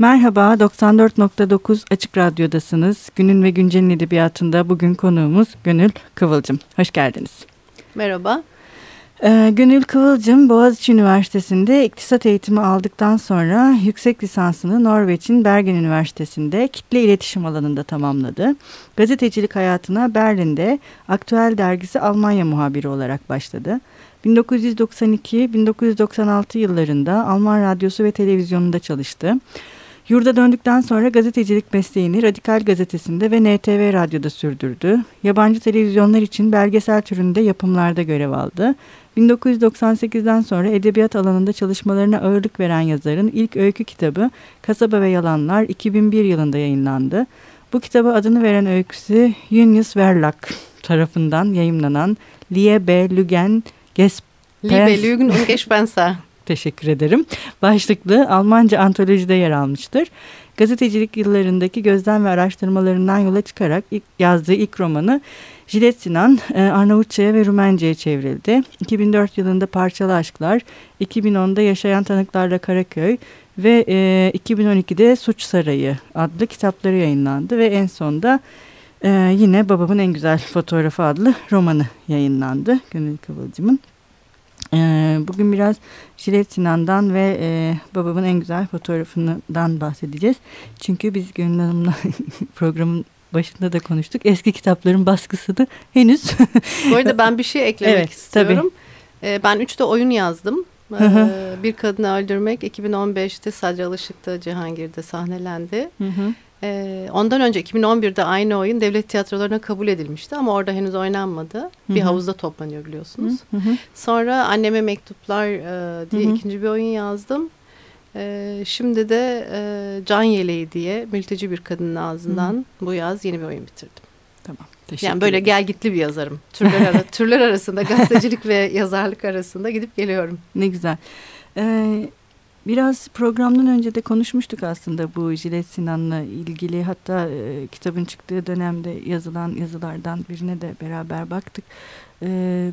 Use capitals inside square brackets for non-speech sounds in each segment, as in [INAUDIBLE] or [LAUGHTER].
Merhaba, 94.9 Açık Radyo'dasınız. Günün ve Güncel'in edebiyatında bugün konuğumuz Gönül Kıvılcım. Hoş geldiniz. Merhaba. Ee, Gönül Kıvılcım Boğaziçi Üniversitesi'nde iktisat eğitimi aldıktan sonra yüksek lisansını Norveç'in Bergen Üniversitesi'nde kitle iletişim alanında tamamladı. Gazetecilik hayatına Berlin'de Aktüel Dergisi Almanya muhabiri olarak başladı. 1992-1996 yıllarında Alman radyosu ve televizyonunda çalıştı. Yurda döndükten sonra gazetecilik mesleğini Radikal Gazetesi'nde ve NTV Radyo'da sürdürdü. Yabancı televizyonlar için belgesel türünde yapımlarda görev aldı. 1998'den sonra edebiyat alanında çalışmalarına ağırlık veren yazarın ilk öykü kitabı Kasaba ve Yalanlar 2001 yılında yayınlandı. Bu kitaba adını veren öyküsü Junius Verlag tarafından yayımlanan Liebe Lügen Gespenst. Liebe Lügen und Gespenster. Teşekkür ederim. Başlıklı Almanca antolojide yer almıştır. Gazetecilik yıllarındaki gözlem ve araştırmalarından yola çıkarak ilk yazdığı ilk romanı Jilet Sinan e, Arnavutça'ya ve Rumenca'ya çevrildi. 2004 yılında Parçalı Aşklar, 2010'da Yaşayan Tanıklarla Karaköy ve 2012'de e, Suç Sarayı adlı kitapları yayınlandı ve en sonda e, yine Babamın En Güzel Fotoğrafı adlı romanı yayınlandı Gönül Kıvılcım'ın. Bugün biraz Jilet Sinan'dan ve babamın en güzel fotoğrafından bahsedeceğiz. Çünkü biz Gönül Hanım'la [LAUGHS] programın başında da konuştuk. Eski kitapların baskısını henüz... Bu arada ben bir şey eklemek evet, istiyorum. Tabii. Ben üçte oyun yazdım. bir Kadını Öldürmek 2015'te Sadri Alışık'ta Cihangir'de sahnelendi. Hı hı. Ondan önce 2011'de aynı oyun devlet tiyatrolarına kabul edilmişti ama orada henüz oynanmadı. Hı hı. Bir havuzda toplanıyor biliyorsunuz. Hı hı. Sonra Anneme Mektuplar diye hı hı. ikinci bir oyun yazdım. Ee, şimdi de e, Can Yeleği diye mülteci bir kadının ağzından Hı. bu yaz yeni bir oyun bitirdim. Tamam. Teşekkür yani böyle gel gitli bir yazarım. Türler, ara, [LAUGHS] türler arasında gazetecilik ve yazarlık arasında gidip geliyorum. Ne güzel. Ee, biraz programdan önce de konuşmuştuk aslında bu Jilet Sinan'la ilgili. Hatta e, kitabın çıktığı dönemde yazılan yazılardan birine de beraber baktık. Ee,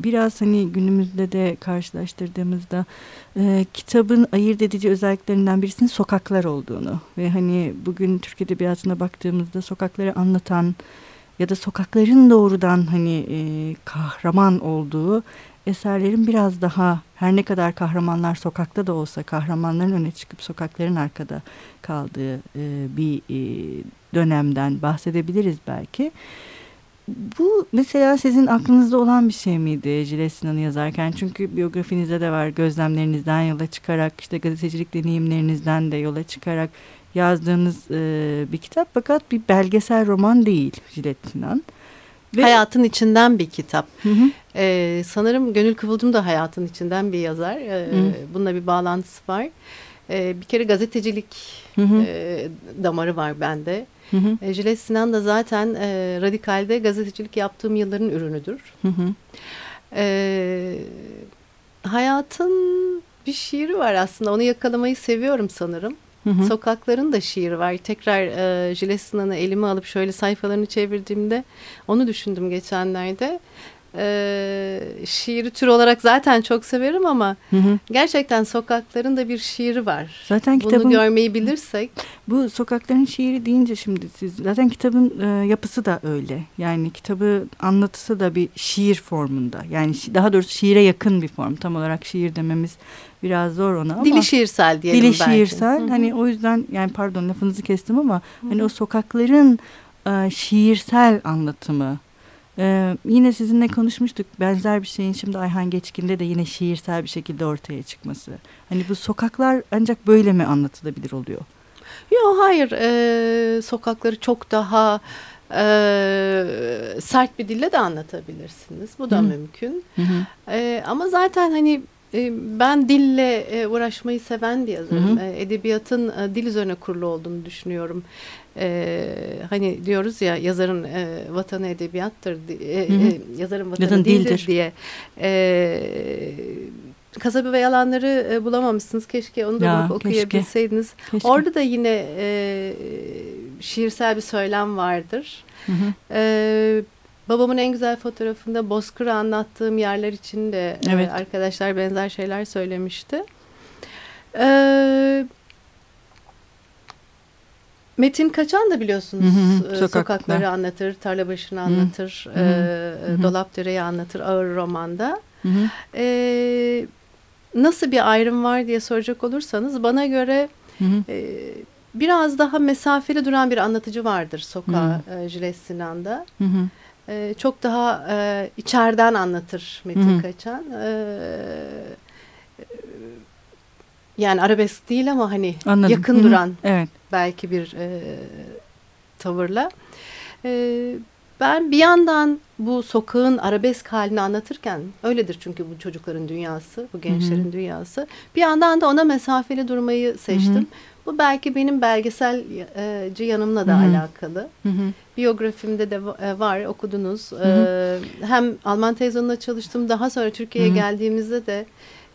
biraz hani günümüzde de karşılaştırdığımızda e, kitabın ayırt edici özelliklerinden birisinin sokaklar olduğunu ve hani bugün Türk Edebiyatı'na baktığımızda sokakları anlatan ya da sokakların doğrudan hani e, kahraman olduğu eserlerin biraz daha her ne kadar kahramanlar sokakta da olsa kahramanların öne çıkıp sokakların arkada kaldığı e, bir e, dönemden bahsedebiliriz belki. Bu mesela sizin aklınızda olan bir şey miydi Jilet yazarken? Çünkü biyografinizde de var gözlemlerinizden yola çıkarak işte gazetecilik deneyimlerinizden de yola çıkarak yazdığınız e, bir kitap fakat bir belgesel roman değil Jilet. Ve... Hayatın içinden bir kitap. Hı hı. Ee, sanırım Gönül Kıvılcım da hayatın içinden bir yazar. Ee, bununla bir bağlantısı var. Ee, bir kere gazetecilik hı hı. E, damarı var bende. Hı hı. E, Jilet Sinan da zaten e, Radikal'de gazetecilik yaptığım yılların ürünüdür. Hı hı. E, hayatın bir şiiri var aslında. Onu yakalamayı seviyorum sanırım. Hı. Sokakların da şiiri var. Tekrar e, Jilet elime alıp şöyle sayfalarını çevirdiğimde onu düşündüm geçenlerde e, şiiri tür olarak zaten çok severim ama hı hı. gerçekten sokakların da bir şiiri var. Zaten kitabın, Bunu görmeyi bilirsek. Bu sokakların şiiri deyince şimdi siz zaten kitabın e, yapısı da öyle. Yani kitabı anlatısı da bir şiir formunda. Yani daha doğrusu şiire yakın bir form. Tam olarak şiir dememiz biraz zor ona ama. Dili şiirsel diyelim Dili belki. şiirsel. Hı hı. Hani o yüzden yani pardon lafınızı kestim ama hı hı. hani o sokakların e, şiirsel anlatımı ee, yine sizinle konuşmuştuk benzer bir şeyin şimdi Ayhan Geçkin'de de yine şiirsel bir şekilde ortaya çıkması. Hani bu sokaklar ancak böyle mi anlatılabilir oluyor? Yok hayır ee, sokakları çok daha e, sert bir dille de anlatabilirsiniz. Bu da Hı. mümkün. Hı hı. E, ama zaten hani ben dille e, uğraşmayı seven bir yazarım. Hı hı. E, edebiyatın dil üzerine kurulu olduğunu düşünüyorum e, hani diyoruz ya yazarın e, vatanı edebiyattır, e, e, yazarın vatanı Yazın dildir, dildir diye. E, Kasabı ve yalanları e, bulamamışsınız. Keşke onu da ya, okuyabilseydiniz. Keşke. Orada da yine e, şiirsel bir söylem vardır. Hı hı. E, babamın en güzel fotoğrafında Bozkır'ı anlattığım yerler için de evet. e, arkadaşlar benzer şeyler söylemişti. Evet Metin Kaçan da biliyorsunuz hı hı, sokakları anlatır, tarla başını anlatır, hı hı. E, Dolapdere'yi anlatır ağır romanda. Hı hı. E, nasıl bir ayrım var diye soracak olursanız bana göre hı hı. E, biraz daha mesafeli duran bir anlatıcı vardır sokağa e, Jilet Sinan'da. Hı hı. E, çok daha e, içeriden anlatır Metin hı. Kaçan. E, yani arabesk değil ama hani Anladım. yakın -hı. duran evet. belki bir e, tavırla. E, ben bir yandan bu sokağın arabesk halini anlatırken öyledir çünkü bu çocukların dünyası, bu gençlerin Hı -hı. dünyası. Bir yandan da ona mesafeli durmayı seçtim. Hı -hı. Bu belki benim belgeselci yanımla da Hı -hı. alakalı. Hı -hı. Biyografimde de e, var okudunuz. Hı -hı. Hem Alman televizyonunda çalıştım. Daha sonra Türkiye'ye geldiğimizde de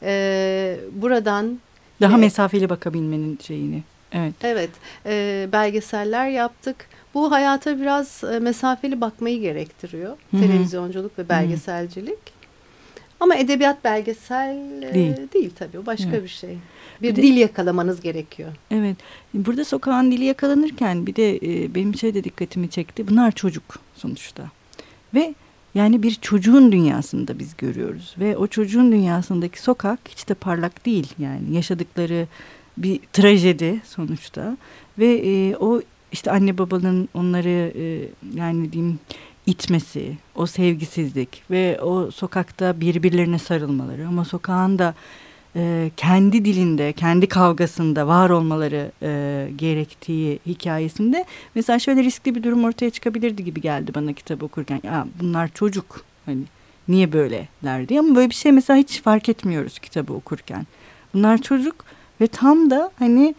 e, buradan daha evet. mesafeli bakabilmenin şeyini. Evet. Evet. E, belgeseller yaptık. Bu hayata biraz e, mesafeli bakmayı gerektiriyor. Hı -hı. Televizyonculuk ve belgeselcilik. Hı -hı. Ama edebiyat belgesel e, değil, değil tabii. O başka evet. bir şey. Bir, bir de, dil yakalamanız gerekiyor. Evet. Burada sokağın dili yakalanırken bir de e, benim şey de dikkatimi çekti. Bunlar çocuk sonuçta. Ve yani bir çocuğun dünyasında biz görüyoruz ve o çocuğun dünyasındaki sokak hiç de parlak değil yani yaşadıkları bir trajedi sonuçta ve e, o işte anne babanın onları e, yani diyeyim itmesi, o sevgisizlik ve o sokakta birbirlerine sarılmaları ama sokağın da e, kendi dilinde, kendi kavgasında var olmaları e, gerektiği hikayesinde mesela şöyle riskli bir durum ortaya çıkabilirdi gibi geldi bana kitap okurken. Ya bunlar çocuk hani niye böyleler diye ama böyle bir şey mesela hiç fark etmiyoruz kitabı okurken. Bunlar çocuk ve tam da hani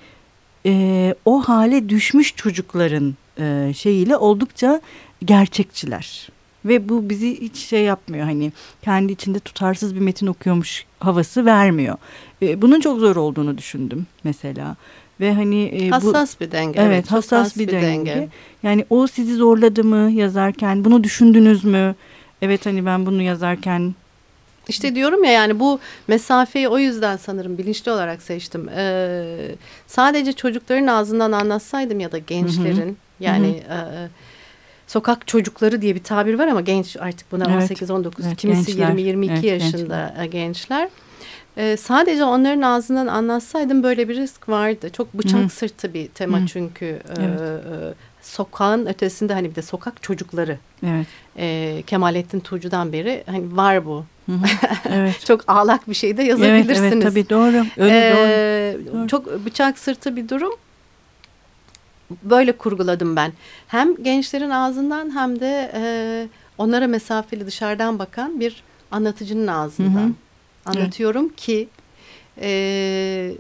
e, o hale düşmüş çocukların e, şeyiyle oldukça gerçekçiler. Ve bu bizi hiç şey yapmıyor hani kendi içinde tutarsız bir metin okuyormuş havası vermiyor. E, bunun çok zor olduğunu düşündüm mesela. Ve hani e, hassas bu, bir denge. Evet, evet hassas, hassas bir, bir denge. denge. Yani o sizi zorladı mı yazarken? Bunu düşündünüz mü? Evet hani ben bunu yazarken işte diyorum ya yani bu mesafeyi o yüzden sanırım bilinçli olarak seçtim. Ee, sadece çocukların ağzından anlatsaydım ya da gençlerin hı hı. yani hı hı. E, sokak çocukları diye bir tabir var ama genç artık buna evet. 18-19 evet, kimisi 20-22 evet, yaşında gençler. gençler. Ee, sadece onların ağzından anlatsaydım böyle bir risk vardı. Çok bıçak Hı. sırtı bir tema Hı. çünkü e, evet. e, sokağın ötesinde hani bir de sokak çocukları. Evet. E, Kemalettin Tuğcu'dan beri hani var bu. Evet. [LAUGHS] çok ağlak bir şey de yazabilirsiniz. Evet, evet tabii doğru. Öyle ee, doğru. Çok bıçak sırtı bir durum böyle kurguladım ben. Hem gençlerin ağzından hem de e, onlara mesafeli dışarıdan bakan bir anlatıcının ağzından. Hı hı. Anlatıyorum evet. ki e,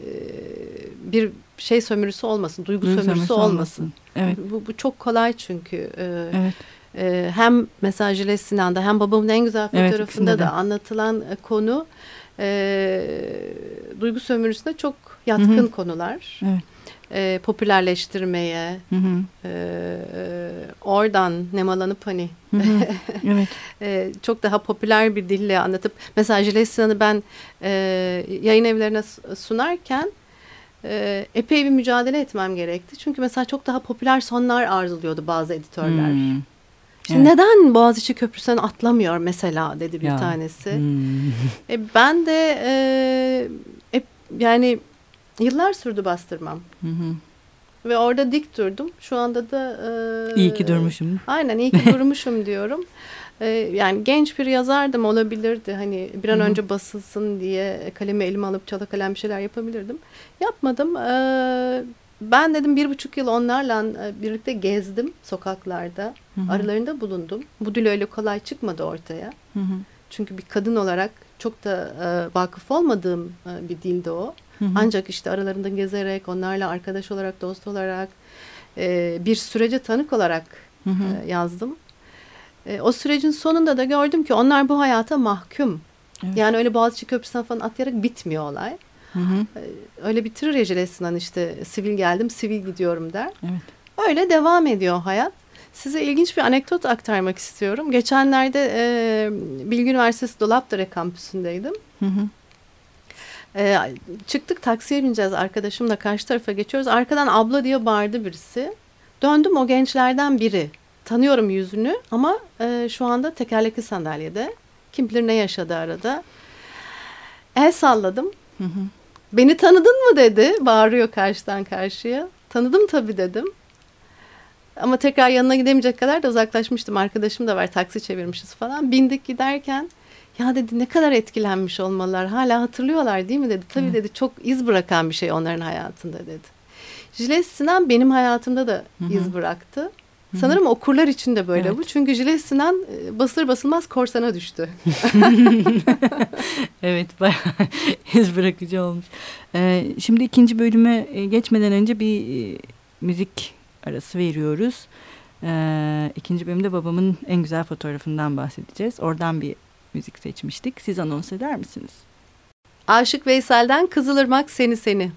bir şey sömürüsü olmasın, duygu, duygu sömürüsü, sömürüsü olmasın. olmasın. Evet. Bu, bu çok kolay çünkü. E, evet. E, hem mesajlı Sinan'da hem babamın en güzel fotoğrafında evet, da anlatılan konu e, duygu sömürüsüne çok yatkın Hı -hı. konular. Evet e, popülerleştirmeye hı hı. E, oradan nemalanıp hani hı hı. [LAUGHS] Evet. e, çok daha popüler bir dille anlatıp mesela Jilesina'nı ben e, yayın evlerine sunarken e, epey bir mücadele etmem gerekti. Çünkü mesela çok daha popüler sonlar arzuluyordu bazı editörler. Hmm. Şimdi evet. neden Boğaziçi Köprüsü'nden atlamıyor mesela dedi bir ya. tanesi. Hmm. E, ben de e, e, yani Yıllar sürdü bastırmam. Hı hı. Ve orada dik durdum. Şu anda da... E, iyi ki durmuşum. Aynen iyi ki durmuşum [LAUGHS] diyorum. E, yani genç bir yazardım olabilirdi. Hani bir an Hı -hı. önce basılsın diye kalemi elime alıp çala kalem bir şeyler yapabilirdim. Yapmadım. E, ben dedim bir buçuk yıl onlarla e, birlikte gezdim sokaklarda. Hı -hı. Aralarında bulundum. Bu dil öyle kolay çıkmadı ortaya. Hı -hı. Çünkü bir kadın olarak çok da e, vakıf olmadığım e, bir dildi o. Hı hı. Ancak işte aralarında gezerek, onlarla arkadaş olarak, dost olarak, e, bir sürece tanık olarak hı hı. E, yazdım. E, o sürecin sonunda da gördüm ki onlar bu hayata mahkum. Evet. Yani öyle Boğaziçi Köprüsü'nden falan atlayarak bitmiyor olay. Hı hı. Öyle bitirir ya Sinan işte sivil geldim, sivil gidiyorum der. Evet. Öyle devam ediyor hayat. Size ilginç bir anekdot aktarmak istiyorum. Geçenlerde e, Bilgi Üniversitesi Dolapdere kampüsündeydim. Hı hı. E, çıktık taksiye bineceğiz arkadaşımla karşı tarafa geçiyoruz. Arkadan abla diye bağırdı birisi. Döndüm o gençlerden biri. Tanıyorum yüzünü ama e, şu anda tekerlekli sandalyede. Kim bilir ne yaşadı arada. El salladım. Hı hı. Beni tanıdın mı dedi. Bağırıyor karşıdan karşıya. Tanıdım tabii dedim. Ama tekrar yanına gidemeyecek kadar da uzaklaşmıştım. Arkadaşım da var taksi çevirmişiz falan. Bindik giderken ya dedi ne kadar etkilenmiş olmalılar. Hala hatırlıyorlar değil mi dedi. Tabii Hı. dedi çok iz bırakan bir şey onların hayatında dedi. Jilet Sinan benim hayatımda da Hı -hı. iz bıraktı. Sanırım okurlar için de böyle evet. bu. Çünkü Jilet Sinan e, basır basılmaz korsana düştü. [LAUGHS] evet bayağı [LAUGHS] iz bırakıcı olmuş. Ee, şimdi ikinci bölüme e, geçmeden önce bir e, müzik arası veriyoruz. Ee, ikinci bölümde babamın en güzel fotoğrafından bahsedeceğiz. Oradan bir müzik seçmiştik. Siz anons eder misiniz? Aşık Veysel'den Kızılırmak Seni Seni.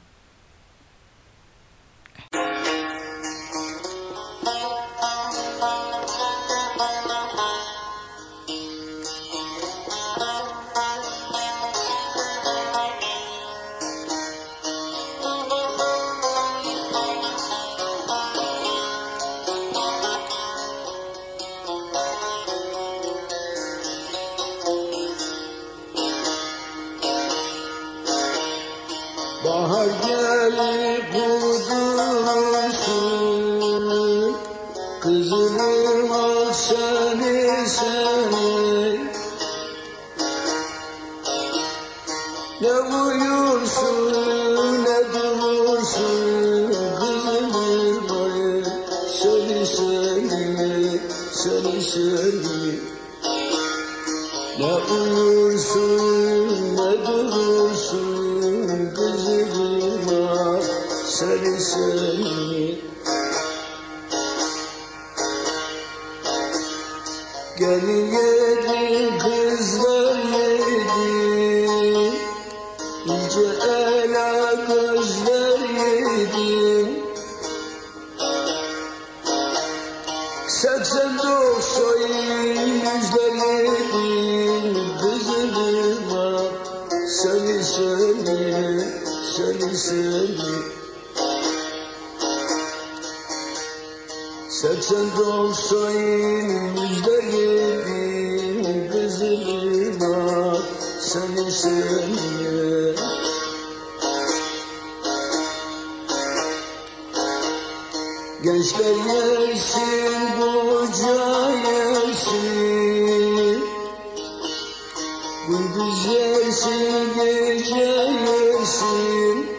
Yesin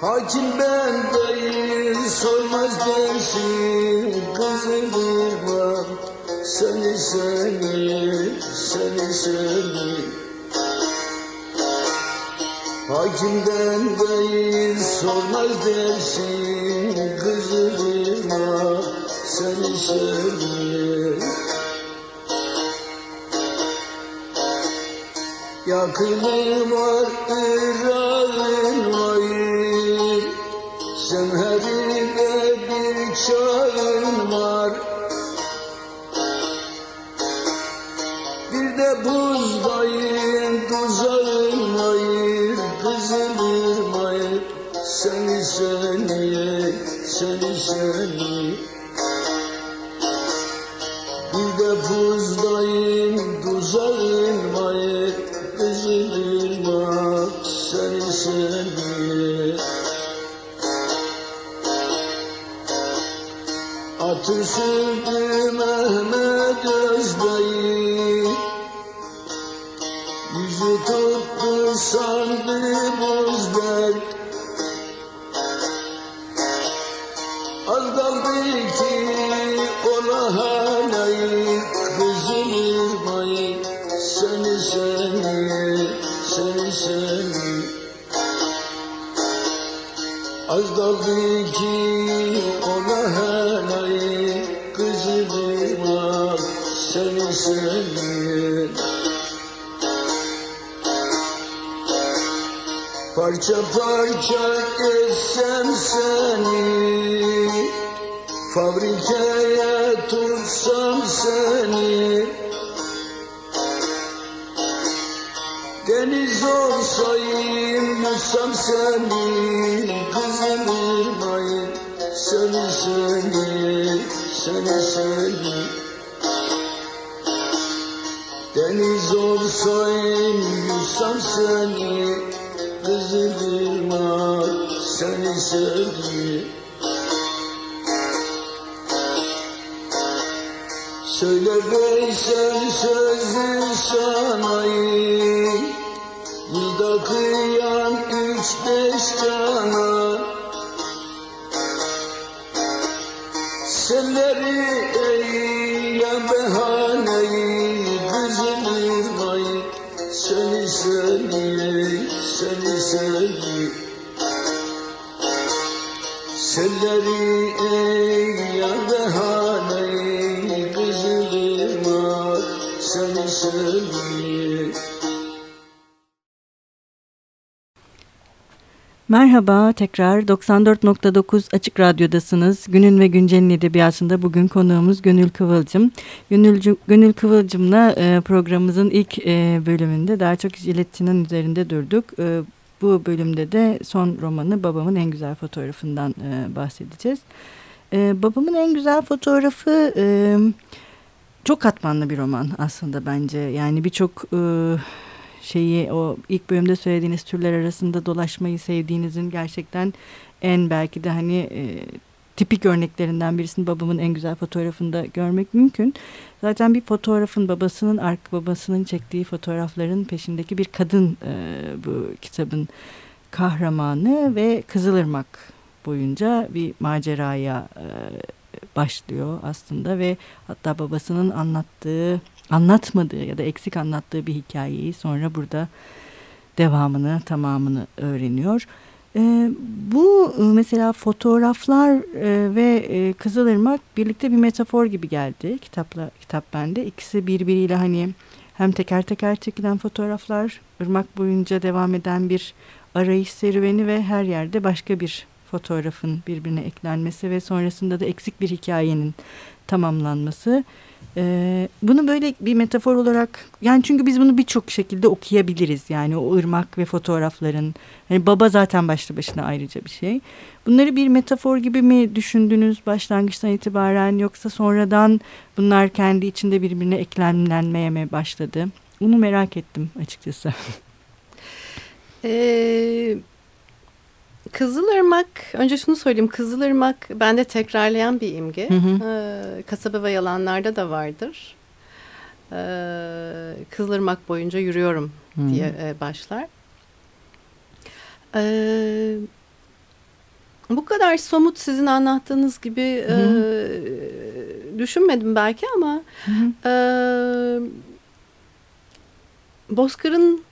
Hakim ben değil sormaz dersin. Kızılırma Seni seni seni seni Hakimden değil sormaz dersin. Kızılırma Seni seni Yakınım var, ırağın var Zemherinde bir çağın var. Bir de buzdayın tuzağın hayır Kızılır hayır Seni seni seni seni Bir de buzdayın Jesus. Seni seni Parça parça etsem seni Fabrikaya tutsam seni. Deniz olsayım yutsam seni Kızım irmayım seni seni Deniz olsayım yüzsem seni Kızılırma seni seni Söyle Veysel sözü sanayım Merhaba tekrar 94.9 Açık Radyo'dasınız. Günün ve Güncel'in edebiyatında bugün konuğumuz Gönül Kıvılcım. Gönül, Gönül Kıvılcım'la e, programımızın ilk e, bölümünde daha çok jiletinin üzerinde durduk. E, bu bölümde de son romanı Babamın En Güzel Fotoğrafı'ndan e, bahsedeceğiz. E, Babamın En Güzel Fotoğrafı e, çok katmanlı bir roman aslında bence. Yani birçok... E, şeyi o ilk bölümde söylediğiniz türler arasında dolaşmayı sevdiğinizin gerçekten en belki de hani e, tipik örneklerinden birisini babamın en güzel fotoğrafında görmek mümkün. Zaten bir fotoğrafın babasının ark babasının çektiği fotoğrafların peşindeki bir kadın e, bu kitabın kahramanı ve Kızılırmak boyunca bir maceraya e, başlıyor aslında ve hatta babasının anlattığı anlatmadığı ya da eksik anlattığı bir hikayeyi sonra burada devamını tamamını öğreniyor. E, bu mesela fotoğraflar e, ve e, Kızılırmak birlikte bir metafor gibi geldi kitapla kitap bende. İkisi birbiriyle hani hem teker teker çekilen fotoğraflar, ırmak boyunca devam eden bir arayış serüveni ve her yerde başka bir fotoğrafın birbirine eklenmesi ve sonrasında da eksik bir hikayenin tamamlanması. Ee, bunu böyle bir metafor olarak yani çünkü biz bunu birçok şekilde okuyabiliriz yani o ırmak ve fotoğrafların hani baba zaten başlı başına ayrıca bir şey. Bunları bir metafor gibi mi düşündünüz başlangıçtan itibaren yoksa sonradan bunlar kendi içinde birbirine eklemlenmeye mi başladı? Bunu merak ettim açıkçası. Ee, Kızılırmak, önce şunu söyleyeyim. Kızılırmak bende tekrarlayan bir imge. Hı hı. Ee, kasaba ve yalanlarda da vardır. Ee, Kızılırmak boyunca yürüyorum hı. diye e, başlar. Ee, bu kadar somut sizin anlattığınız gibi hı hı. E, düşünmedim belki ama hı hı. E, Bozkır'ın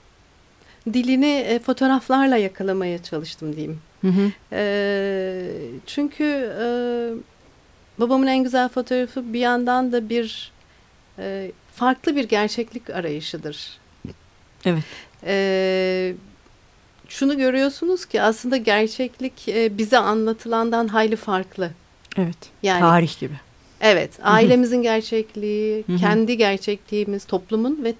dilini e, fotoğraflarla yakalamaya çalıştım diyeyim. Hı hı. E, çünkü e, babamın en güzel fotoğrafı bir yandan da bir e, farklı bir gerçeklik arayışıdır. Evet. E, şunu görüyorsunuz ki aslında gerçeklik e, bize anlatılandan hayli farklı. Evet. Yani, Tarih gibi. Evet. Ailemizin gerçekliği, Hı -hı. kendi gerçekliğimiz, toplumun ve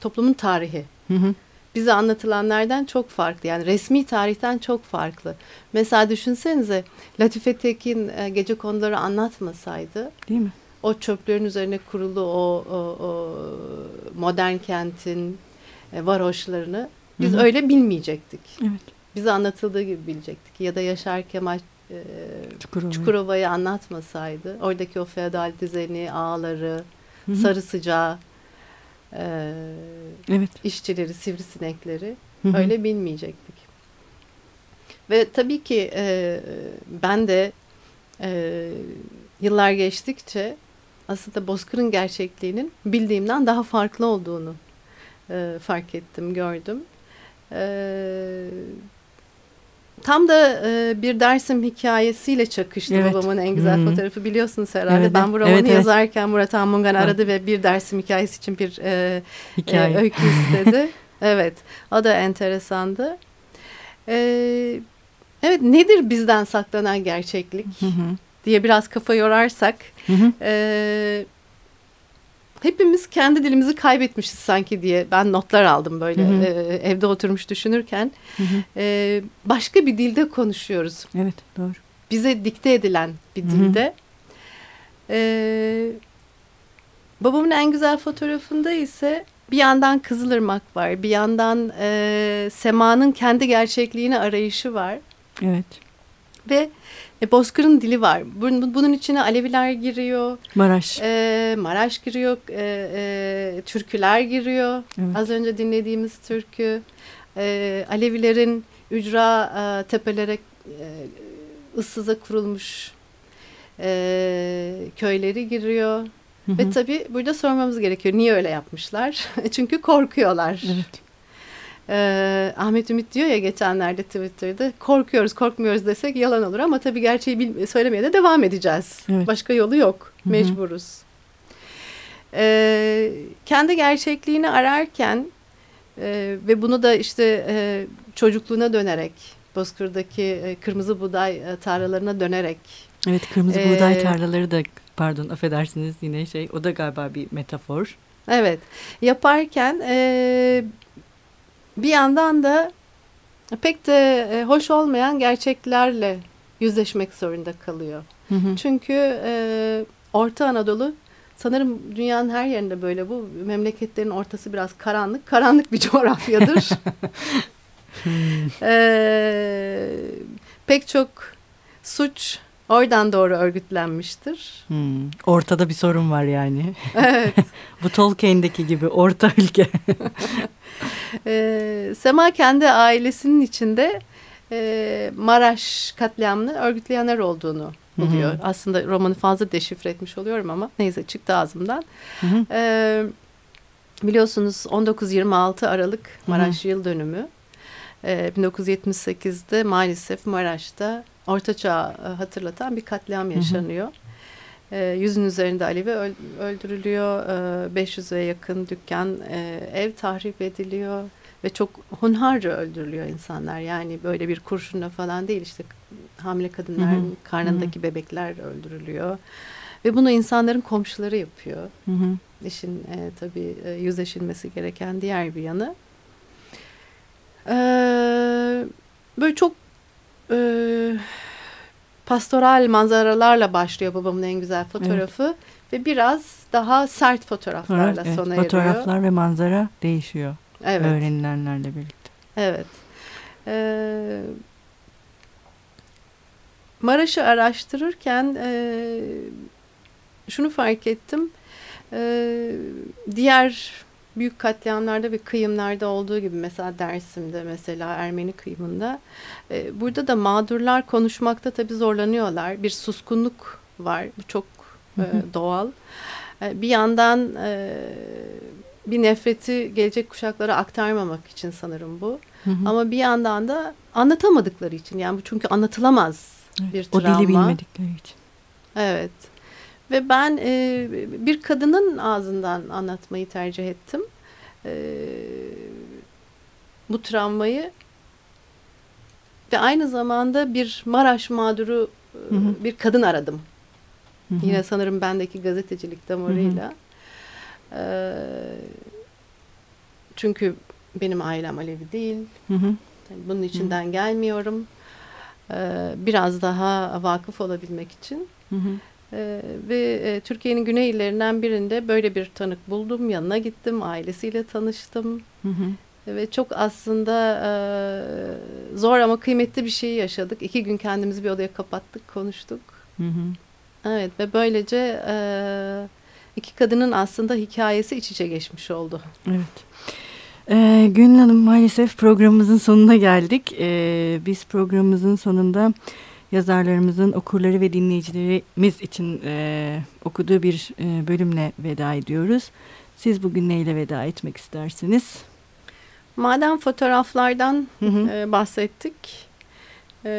toplumun tarihi. Hı hı bize anlatılanlardan çok farklı. Yani resmi tarihten çok farklı. Mesela düşünsenize Latife Tekin e, gece konuları anlatmasaydı. Değil mi? O çöplerin üzerine kurulu o, o, o modern kentin e, varoşlarını biz Hı -hı. öyle bilmeyecektik. Evet. Bize anlatıldığı gibi bilecektik. Ya da Yaşar Kemal e, Çukurova. Çukurova'yı anlatmasaydı oradaki o feodal düzeni, ağları, Hı -hı. sarı sıcağı e, evet. işçileri, sivrisinekleri hı hı. öyle bilmeyecektik. Ve tabii ki e, ben de e, yıllar geçtikçe aslında Bozkır'ın gerçekliğinin bildiğimden daha farklı olduğunu e, fark ettim, gördüm. E, Tam da e, bir Dersim hikayesiyle çakıştı evet. babamın en güzel hmm. fotoğrafı biliyorsunuz herhalde. Evet, ben bu romanı evet, yazarken evet. Murat Anmungan aradı ve bir Dersim hikayesi için bir e, Hikaye. e, öykü istedi. [LAUGHS] evet o da enteresandı. E, evet nedir bizden saklanan gerçeklik diye biraz kafa yorarsak... E, hepimiz kendi dilimizi kaybetmişiz sanki diye ben notlar aldım böyle hı hı. E, evde oturmuş düşünürken. Hı hı. E, başka bir dilde konuşuyoruz. Evet doğru. Bize dikte edilen bir dilde. Ee, babamın en güzel fotoğrafında ise bir yandan Kızılırmak var. Bir yandan e, Sema'nın kendi gerçekliğini arayışı var. Evet. Ve e, Bozkır'ın dili var. Bunun, bunun içine Aleviler giriyor. Maraş. E, Maraş giriyor. E, e, türküler giriyor. Evet. Az önce dinlediğimiz türkü. E, Alevilerin ücra e, tepelere e, ıssıza kurulmuş e, köyleri giriyor. Hı hı. Ve tabii burada sormamız gerekiyor. Niye öyle yapmışlar? [LAUGHS] Çünkü korkuyorlar. Evet. Ee, Ahmet Ümit diyor ya geçenlerde Twitter'da korkuyoruz korkmuyoruz desek yalan olur ama tabii gerçeği söylemeye de devam edeceğiz. Evet. Başka yolu yok. Hı -hı. Mecburuz. Ee, kendi gerçekliğini ararken e, ve bunu da işte e, çocukluğuna dönerek Bozkır'daki e, kırmızı buğday e, tarlalarına dönerek. Evet kırmızı e, buğday tarlaları da pardon affedersiniz yine şey o da galiba bir metafor. Evet yaparken e, bir yandan da pek de e, hoş olmayan gerçeklerle yüzleşmek zorunda kalıyor. Hı hı. Çünkü e, Orta Anadolu sanırım dünyanın her yerinde böyle bu memleketlerin ortası biraz karanlık, karanlık bir [LAUGHS] coğrafyadır. e, pek çok suç oradan doğru örgütlenmiştir. Hmm, ortada bir sorun var yani. Evet. [LAUGHS] bu Tolkien'deki gibi orta ülke. [LAUGHS] e, Sema kendi ailesinin içinde e, Maraş katliamını örgütleyenler olduğunu buluyor. Hı hı. Aslında romanı fazla deşifre etmiş oluyorum ama neyse çıktı ağzımdan. Hı hı. E, biliyorsunuz 19-26 Aralık Maraş hı hı. yıl dönümü. E, 1978'de maalesef Maraş'ta Orta Çağ hatırlatan bir katliam yaşanıyor. Hı hı. E, yüzün üzerinde Alevi öldürülüyor. E, 500'e yakın dükkan, e, ev tahrip ediliyor ve çok hunharca öldürülüyor insanlar. Yani böyle bir kurşunla falan değil işte hamile kadınların hı hı. karnındaki hı hı. bebekler öldürülüyor. Ve bunu insanların komşuları yapıyor. Hı hı. İşin e, tabii e, yüzleşilmesi gereken diğer bir yanı. E, böyle çok e, pastoral manzaralarla başlıyor babamın en güzel fotoğrafı. Evet. Ve biraz daha sert fotoğraflarla evet, sona eriyor. Fotoğraflar ve manzara değişiyor. Evet. Öğrenilenlerle birlikte. Evet. Ee, Maraş'ı araştırırken e, şunu fark ettim. E, diğer büyük katliamlarda ve kıyımlarda olduğu gibi mesela Dersim'de mesela Ermeni kıyımında e, burada da mağdurlar konuşmakta tabii zorlanıyorlar. Bir suskunluk var. Bu çok e, doğal. E, bir yandan e, bir nefreti gelecek kuşaklara aktarmamak için sanırım bu. Hı hı. Ama bir yandan da anlatamadıkları için yani bu çünkü anlatılamaz evet, bir travma. O dili bilmedikleri için. Evet. Ve ben e, bir kadının ağzından anlatmayı tercih ettim. E, bu travmayı ve aynı zamanda bir Maraş mağduru hı hı. bir kadın aradım. Hı hı. Yine sanırım bendeki gazetecilik damarıyla. E, çünkü benim ailem Alevi değil. Hı hı. Bunun içinden hı hı. gelmiyorum. E, biraz daha vakıf olabilmek için. Hı hı. Ee, ve e, Türkiye'nin güney illerinden birinde böyle bir tanık buldum. Yanına gittim, ailesiyle tanıştım. Hı hı. Ve çok aslında e, zor ama kıymetli bir şey yaşadık. İki gün kendimizi bir odaya kapattık, konuştuk. Hı hı. Evet ve böylece e, iki kadının aslında hikayesi iç içe geçmiş oldu. Evet. Ee, Gönül Hanım maalesef programımızın sonuna geldik. Ee, biz programımızın sonunda yazarlarımızın okurları ve dinleyicilerimiz için e, okuduğu bir e, bölümle veda ediyoruz. Siz bugün neyle veda etmek istersiniz? Madem fotoğraflardan hı hı. E, bahsettik, e,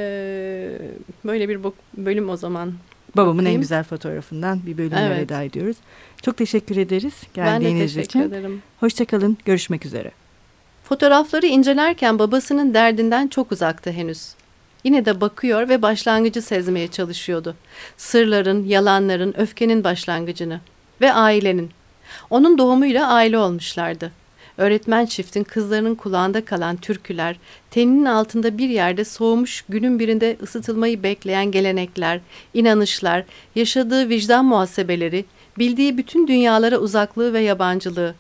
böyle bir bölüm o zaman Babamın bakayım. en güzel fotoğrafından bir bölümle evet. veda ediyoruz. Çok teşekkür ederiz geldiğiniz ben de teşekkür için. ederim. Hoşçakalın, görüşmek üzere. Fotoğrafları incelerken babasının derdinden çok uzaktı henüz. Yine de bakıyor ve başlangıcı sezmeye çalışıyordu. Sırların, yalanların, öfkenin başlangıcını ve ailenin. Onun doğumuyla aile olmuşlardı. Öğretmen çiftin kızlarının kulağında kalan türküler, teninin altında bir yerde soğumuş günün birinde ısıtılmayı bekleyen gelenekler, inanışlar, yaşadığı vicdan muhasebeleri, bildiği bütün dünyalara uzaklığı ve yabancılığı,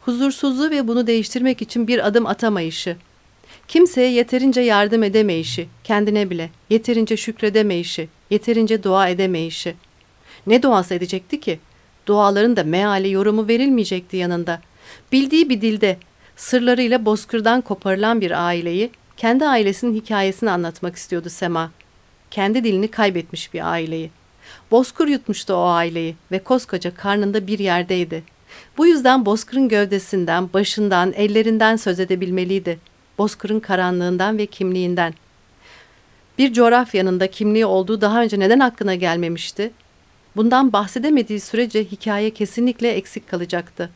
huzursuzluğu ve bunu değiştirmek için bir adım atamayışı, kimseye yeterince yardım edemeyişi, kendine bile yeterince şükredemeyişi, yeterince dua edemeyişi. Ne duası edecekti ki? Duaların da meali yorumu verilmeyecekti yanında. Bildiği bir dilde, sırlarıyla bozkırdan koparılan bir aileyi, kendi ailesinin hikayesini anlatmak istiyordu Sema. Kendi dilini kaybetmiş bir aileyi. Bozkır yutmuştu o aileyi ve koskoca karnında bir yerdeydi. Bu yüzden Bozkır'ın gövdesinden, başından, ellerinden söz edebilmeliydi. Bozkır'ın karanlığından ve kimliğinden. Bir coğrafyanın da kimliği olduğu daha önce neden aklına gelmemişti? Bundan bahsedemediği sürece hikaye kesinlikle eksik kalacaktı.